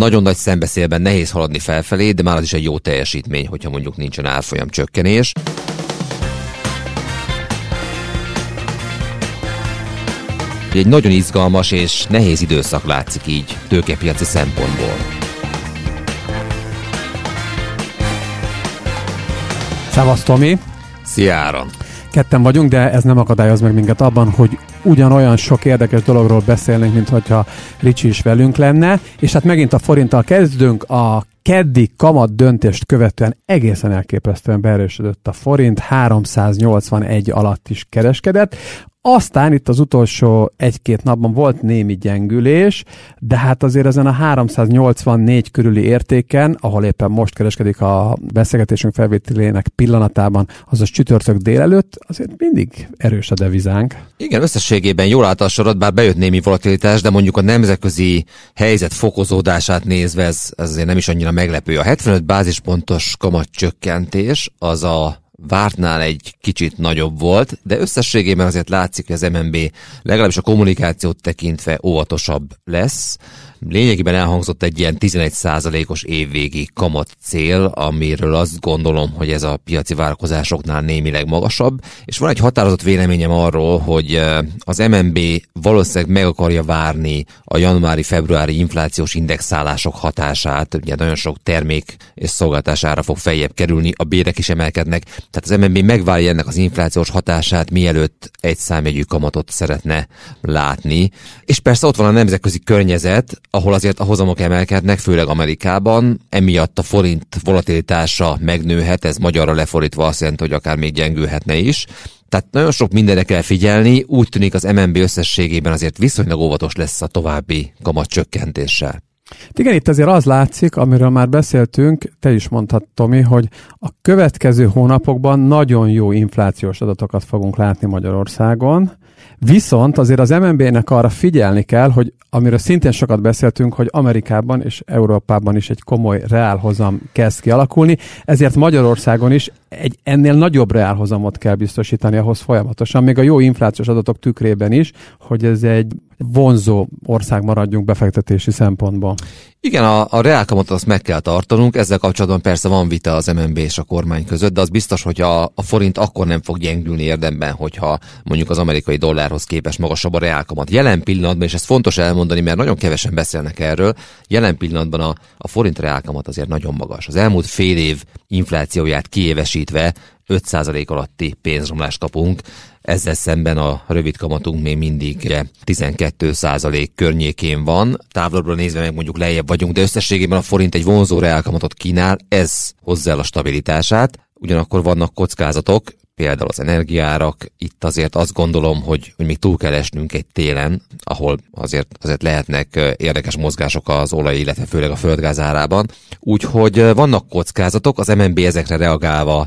nagyon nagy szembeszélben nehéz haladni felfelé, de már az is egy jó teljesítmény, hogyha mondjuk nincsen árfolyam csökkenés. Egy nagyon izgalmas és nehéz időszak látszik így tőkepiaci szempontból. Szevasz Tomi! Szia Áron! Ketten vagyunk, de ez nem akadályoz meg minket abban, hogy ugyanolyan sok érdekes dologról beszélnénk, mint hogyha Ricsi is velünk lenne. És hát megint a forinttal kezdünk. A keddi kamat döntést követően egészen elképesztően beerősödött a forint, 381 alatt is kereskedett. Aztán itt az utolsó egy-két napban volt némi gyengülés, de hát azért ezen a 384 körüli értéken, ahol éppen most kereskedik a beszélgetésünk felvételének pillanatában, azaz csütörtök délelőtt, azért mindig erős a devizánk. Igen, összességében jól állt a sorod, bár bejött némi volatilitás, de mondjuk a nemzetközi helyzet fokozódását nézve ez, ez azért nem is annyira meglepő. A 75 bázispontos kamatcsökkentés az a vártnál egy kicsit nagyobb volt, de összességében azért látszik, hogy az MNB legalábbis a kommunikációt tekintve óvatosabb lesz. Lényegében elhangzott egy ilyen 11%-os évvégi kamat cél, amiről azt gondolom, hogy ez a piaci várakozásoknál némileg magasabb, és van egy határozott véleményem arról, hogy az MNB valószínűleg meg akarja várni a januári-februári inflációs indexálások hatását, ugye nagyon sok termék és szolgáltására fog feljebb kerülni, a bérek is emelkednek, tehát az MNB megvárja ennek az inflációs hatását, mielőtt egy számjegyű kamatot szeretne látni. És persze ott van a nemzetközi környezet, ahol azért a hozamok emelkednek, főleg Amerikában, emiatt a forint volatilitása megnőhet, ez magyarra lefordítva azt jelenti, hogy akár még gyengülhetne is. Tehát nagyon sok mindenre kell figyelni, úgy tűnik az MNB összességében azért viszonylag óvatos lesz a további kamatcsökkentéssel. Igen, itt azért az látszik, amiről már beszéltünk, te is mondtad, Tomi, hogy a következő hónapokban nagyon jó inflációs adatokat fogunk látni Magyarországon, viszont azért az MNB-nek arra figyelni kell, hogy amiről szintén sokat beszéltünk, hogy Amerikában és Európában is egy komoly reálhozam kezd kialakulni, ezért Magyarországon is egy ennél nagyobb reálhozamot kell biztosítani ahhoz folyamatosan, még a jó inflációs adatok tükrében is, hogy ez egy vonzó ország maradjunk befektetési szempontból. Igen, a, a reálkamatot azt meg kell tartanunk, ezzel kapcsolatban persze van vita az MNB és a kormány között, de az biztos, hogy a, a forint akkor nem fog gyengülni érdemben, hogyha mondjuk az amerikai dollárhoz képest magasabb a reálkamat. Jelen pillanatban, és ez fontos elmondani, mert nagyon kevesen beszélnek erről, jelen pillanatban a, a forint reálkamat azért nagyon magas. Az elmúlt fél év inflációját kiévesítve 5% alatti pénzromlást kapunk, ezzel szemben a rövid kamatunk még mindig 12% környékén van. Távolabbra nézve meg mondjuk lejjebb vagyunk, de összességében a forint egy vonzó reálkamatot kínál, ez hozzá a stabilitását. Ugyanakkor vannak kockázatok, például az energiárak. Itt azért azt gondolom, hogy, hogy még túl kell esnünk egy télen, ahol azért, azért lehetnek érdekes mozgások az olaj, illetve főleg a földgáz árában. Úgyhogy vannak kockázatok, az MNB ezekre reagálva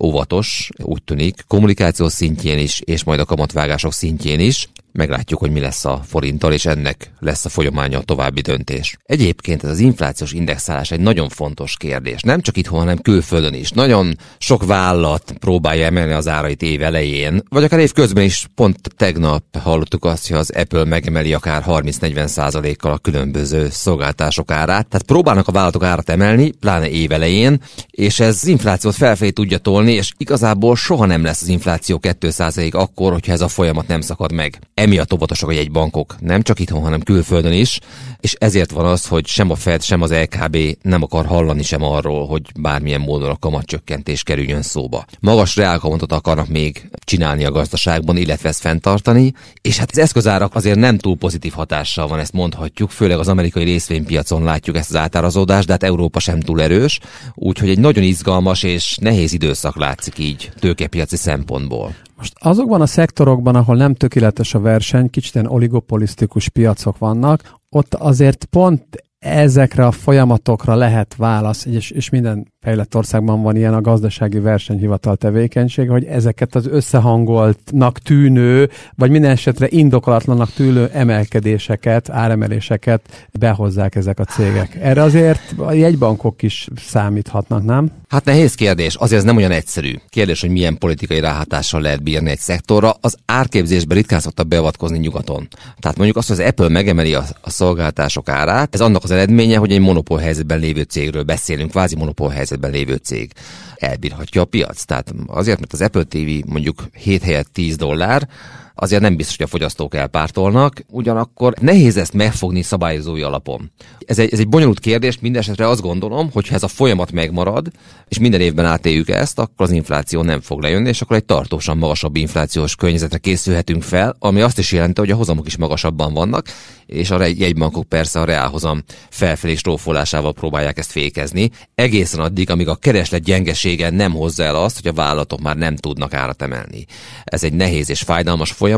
óvatos, úgy tűnik, kommunikáció szintjén is, és majd a kamatvágások szintjén is meglátjuk, hogy mi lesz a forinttal, és ennek lesz a folyamánya a további döntés. Egyébként ez az inflációs indexálás egy nagyon fontos kérdés. Nem csak itthon, hanem külföldön is. Nagyon sok vállalat próbálja emelni az árait év elején, vagy akár év közben is. Pont tegnap hallottuk azt, hogy az Apple megemeli akár 30-40 százalékkal a különböző szolgáltások árát. Tehát próbálnak a vállalatok árat emelni, pláne év elején, és ez az inflációt felfelé tudja tolni, és igazából soha nem lesz az infláció 2% akkor, hogyha ez a folyamat nem szakad meg emiatt óvatosak a jegybankok, nem csak itthon, hanem külföldön is, és ezért van az, hogy sem a Fed, sem az LKB nem akar hallani sem arról, hogy bármilyen módon a kamatcsökkentés kerüljön szóba. Magas reálkamatot akarnak még csinálni a gazdaságban, illetve ezt fenntartani, és hát az eszközárak azért nem túl pozitív hatással van, ezt mondhatjuk, főleg az amerikai részvénypiacon látjuk ezt az átárazódást, de hát Európa sem túl erős, úgyhogy egy nagyon izgalmas és nehéz időszak látszik így tőkepiaci szempontból. Most azokban a szektorokban, ahol nem tökéletes a verseny, kicsit ilyen oligopolisztikus piacok vannak, ott azért pont ezekre a folyamatokra lehet válasz, és, és minden fejlett országban van ilyen a gazdasági versenyhivatal tevékenysége, hogy ezeket az összehangoltnak tűnő, vagy minden esetre indokolatlanak tűnő emelkedéseket, áremeléseket behozzák ezek a cégek. Erre azért a jegybankok is számíthatnak, nem? Hát nehéz kérdés, azért ez nem olyan egyszerű. Kérdés, hogy milyen politikai ráhatással lehet bírni egy szektorra. Az árképzésben ritkán szoktak beavatkozni nyugaton. Tehát mondjuk azt, hogy az Apple megemeli a, a szolgáltások árát, ez annak az eredménye, hogy egy monopól helyzetben lévő cégről beszélünk, kvázi monopól helyzetben lévő cég elbírhatja a piac. Tehát azért, mert az Apple TV mondjuk 7 helyett 10 dollár, azért nem biztos, hogy a fogyasztók elpártolnak, ugyanakkor nehéz ezt megfogni szabályozói alapon. Ez egy, ez egy bonyolult kérdés, mindesetre azt gondolom, hogy ha ez a folyamat megmarad, és minden évben átéljük ezt, akkor az infláció nem fog lejönni, és akkor egy tartósan magasabb inflációs környezetre készülhetünk fel, ami azt is jelenti, hogy a hozamok is magasabban vannak, és a jegybankok persze a reálhozam felfelé strófolásával próbálják ezt fékezni, egészen addig, amíg a kereslet gyengesége nem hozza el azt, hogy a vállalatok már nem tudnak árat emelni. Ez egy nehéz és fájdalmas folyamat,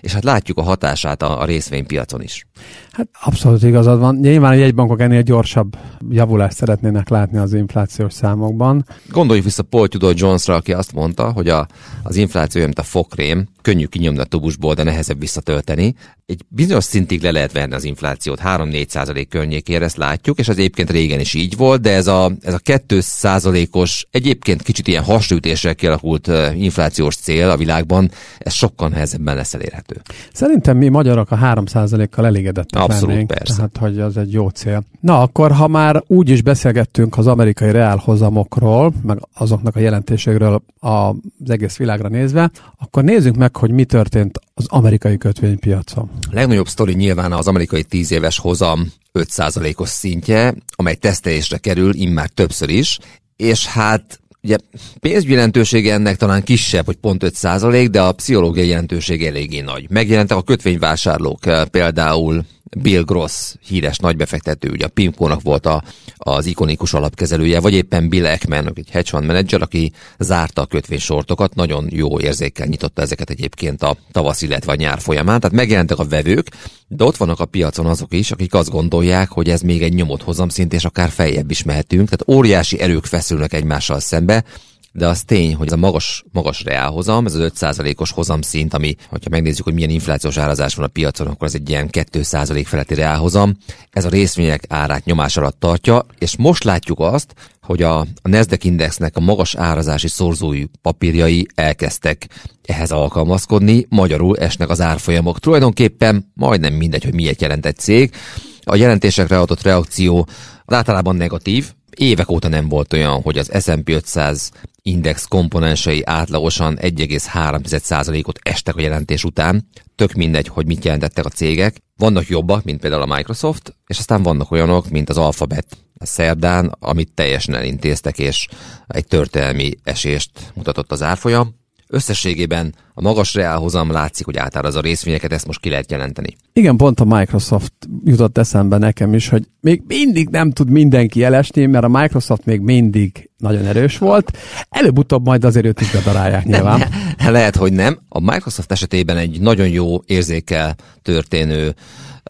és hát látjuk a hatását a, a részvénypiacon is. Hát abszolút igazad van. Nyilván a jegybankok ennél gyorsabb javulást szeretnének látni az inflációs számokban. Gondoljuk vissza Paul Tudor Jonesra, aki azt mondta, hogy a, az infláció mint a fokrém, könnyű kinyomni a tubusból, de nehezebb visszatölteni. Egy bizonyos szintig le lehet venni az inflációt, 3-4 százalék környékére, ezt látjuk, és az egyébként régen is így volt, de ez a, ez a 2 százalékos, egyébként kicsit ilyen hasraütéssel kialakult inflációs cél a világban, ez sokkal nehezebben lesz elérhető. Szerintem mi magyarok a 3 százalékkal elégedettek Abszolút, lennénk, persze. tehát hogy az egy jó cél. Na, akkor ha már úgy is beszélgettünk az amerikai reálhozamokról, meg azoknak a jelentéségről az egész világra nézve, akkor nézzük meg, hogy mi történt az amerikai kötvénypiacon. A legnagyobb sztori nyilván az amerikai 10 éves hozam 5%-os szintje, amely tesztelésre kerül immár többször is, és hát Ugye pénzügyi jelentősége ennek talán kisebb, hogy pont 5% de a pszichológiai jelentőség eléggé nagy. Megjelentek a kötvényvásárlók, például Bill Gross, híres nagybefektető, ugye a Pimco-nak volt a, az ikonikus alapkezelője, vagy éppen Bill Ekman, egy hedge fund manager, aki zárta a kötvénysortokat, nagyon jó érzékkel nyitotta ezeket egyébként a tavasz, illetve a nyár folyamán, tehát megjelentek a vevők, de ott vannak a piacon azok is, akik azt gondolják, hogy ez még egy nyomot hozamszint, és akár feljebb is mehetünk, tehát óriási erők feszülnek egymással szembe, de az tény, hogy ez a magas, magas reálhozam, ez az 5%-os hozamszint, ami, hogyha megnézzük, hogy milyen inflációs árazás van a piacon, akkor ez egy ilyen 2% feletti reálhozam, ez a részvények árát nyomás alatt tartja, és most látjuk azt, hogy a, a Nasdaq Indexnek a magas árazási szorzói papírjai elkezdtek ehhez alkalmazkodni, magyarul esnek az árfolyamok. Tulajdonképpen majdnem mindegy, hogy miért jelent egy cég. A jelentésekre adott reakció az általában negatív, évek óta nem volt olyan, hogy az S&P 500 index komponensei átlagosan 1,3%-ot estek a jelentés után. Tök mindegy, hogy mit jelentettek a cégek. Vannak jobbak, mint például a Microsoft, és aztán vannak olyanok, mint az Alphabet a szerdán, amit teljesen elintéztek, és egy történelmi esést mutatott az árfolyam. Összességében a magas reálhozam látszik, hogy átáraz a részvényeket, ezt most ki lehet jelenteni. Igen, pont a Microsoft jutott eszembe nekem is, hogy még mindig nem tud mindenki elesni, mert a Microsoft még mindig nagyon erős volt. Előbb-utóbb majd azért őt is bedarálják nyilván. Lehet, hogy nem. A Microsoft esetében egy nagyon jó érzékel történő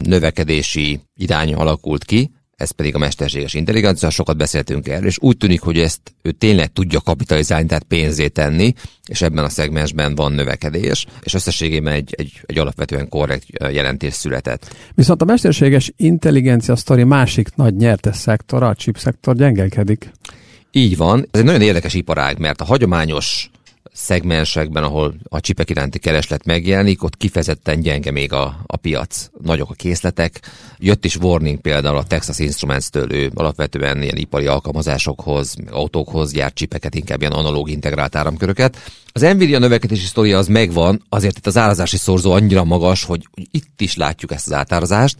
növekedési irány alakult ki, ez pedig a mesterséges intelligencia, sokat beszéltünk erről, és úgy tűnik, hogy ezt ő tényleg tudja kapitalizálni, tehát pénzé tenni, és ebben a szegmensben van növekedés, és összességében egy, egy, egy alapvetően korrekt jelentés született. Viszont a mesterséges intelligencia sztori másik nagy nyertes szektor, a chip szektor gyengelkedik. Így van. Ez egy nagyon érdekes iparág, mert a hagyományos szegmensekben, ahol a csipek iránti kereslet megjelenik, ott kifejezetten gyenge még a, a piac. Nagyok a készletek. Jött is warning például a Texas Instruments-től, ő alapvetően ilyen ipari alkalmazásokhoz, autókhoz gyárt csipeket, inkább ilyen analóg integrált áramköröket. Az Nvidia növekedési sztoria az megvan, azért itt az árazási szorzó annyira magas, hogy, itt is látjuk ezt az átárazást.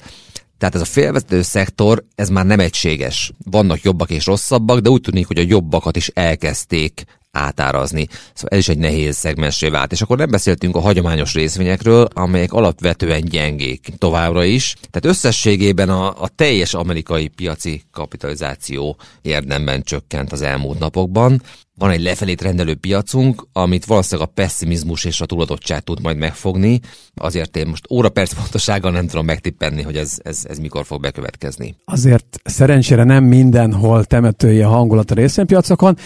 Tehát ez a félvezető szektor, ez már nem egységes. Vannak jobbak és rosszabbak, de úgy tűnik, hogy a jobbakat is elkezdték átárazni. Szóval ez is egy nehéz szegmensé vált. És akkor nem beszéltünk a hagyományos részvényekről, amelyek alapvetően gyengék továbbra is. Tehát összességében a, a teljes amerikai piaci kapitalizáció érdemben csökkent az elmúlt napokban. Van egy lefelé rendelő piacunk, amit valószínűleg a pessimizmus és a túladottság tud majd megfogni. Azért én most óra perc pontosággal nem tudom megtippenni, hogy ez, ez, ez mikor fog bekövetkezni. Azért szerencsére nem mindenhol temetője hangulat a részvénypiacokon,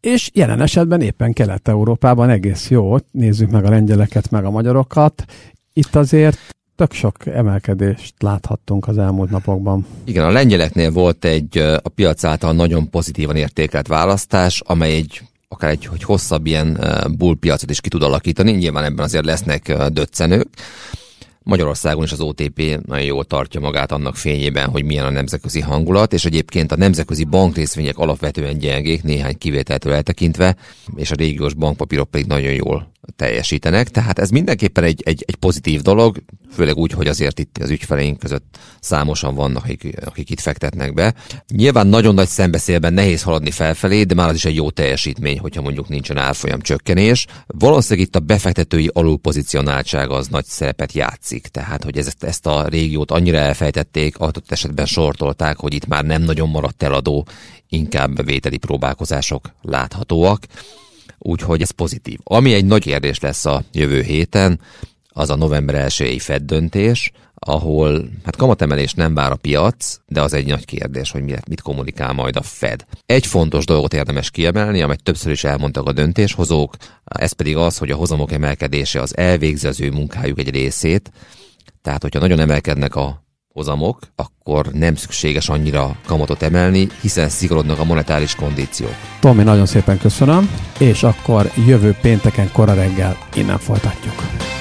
és jelen esetben éppen Kelet-Európában egész jó. Nézzük meg a lengyeleket, meg a magyarokat. Itt azért tök sok emelkedést láthattunk az elmúlt napokban. Igen, a lengyeleknél volt egy a piac által nagyon pozitívan értékelt választás, amely egy akár egy hogy hosszabb ilyen bullpiacot is ki tud alakítani. Nyilván ebben azért lesznek döccenők. Magyarországon is az OTP nagyon jól tartja magát annak fényében, hogy milyen a nemzetközi hangulat, és egyébként a nemzetközi bankrészvények alapvetően gyengék, néhány kivételtől eltekintve, és a régiós bankpapírok pedig nagyon jól teljesítenek, tehát ez mindenképpen egy, egy, egy pozitív dolog, főleg úgy, hogy azért itt az ügyfeleink között számosan vannak, akik, akik itt fektetnek be. Nyilván nagyon nagy szembeszélben nehéz haladni felfelé, de már az is egy jó teljesítmény, hogyha mondjuk nincsen árfolyam csökkenés. Valószínűleg itt a befektetői alulpozicionáltság az nagy szerepet játszik, tehát hogy ezt, ezt a régiót annyira elfejtették, adott esetben sortolták, hogy itt már nem nagyon maradt eladó, inkább bevételi próbálkozások láthatóak úgyhogy ez pozitív. Ami egy nagy kérdés lesz a jövő héten, az a november 1-i Fed döntés, ahol hát kamatemelés nem vár a piac, de az egy nagy kérdés, hogy mit kommunikál majd a Fed. Egy fontos dolgot érdemes kiemelni, amit többször is elmondtak a döntéshozók, ez pedig az, hogy a hozamok emelkedése az elvégzi az ő munkájuk egy részét, tehát hogyha nagyon emelkednek a hozamok, akkor nem szükséges annyira kamatot emelni, hiszen szigorodnak a monetáris kondíciók. Tomi, nagyon szépen köszönöm, és akkor jövő pénteken kora reggel innen folytatjuk.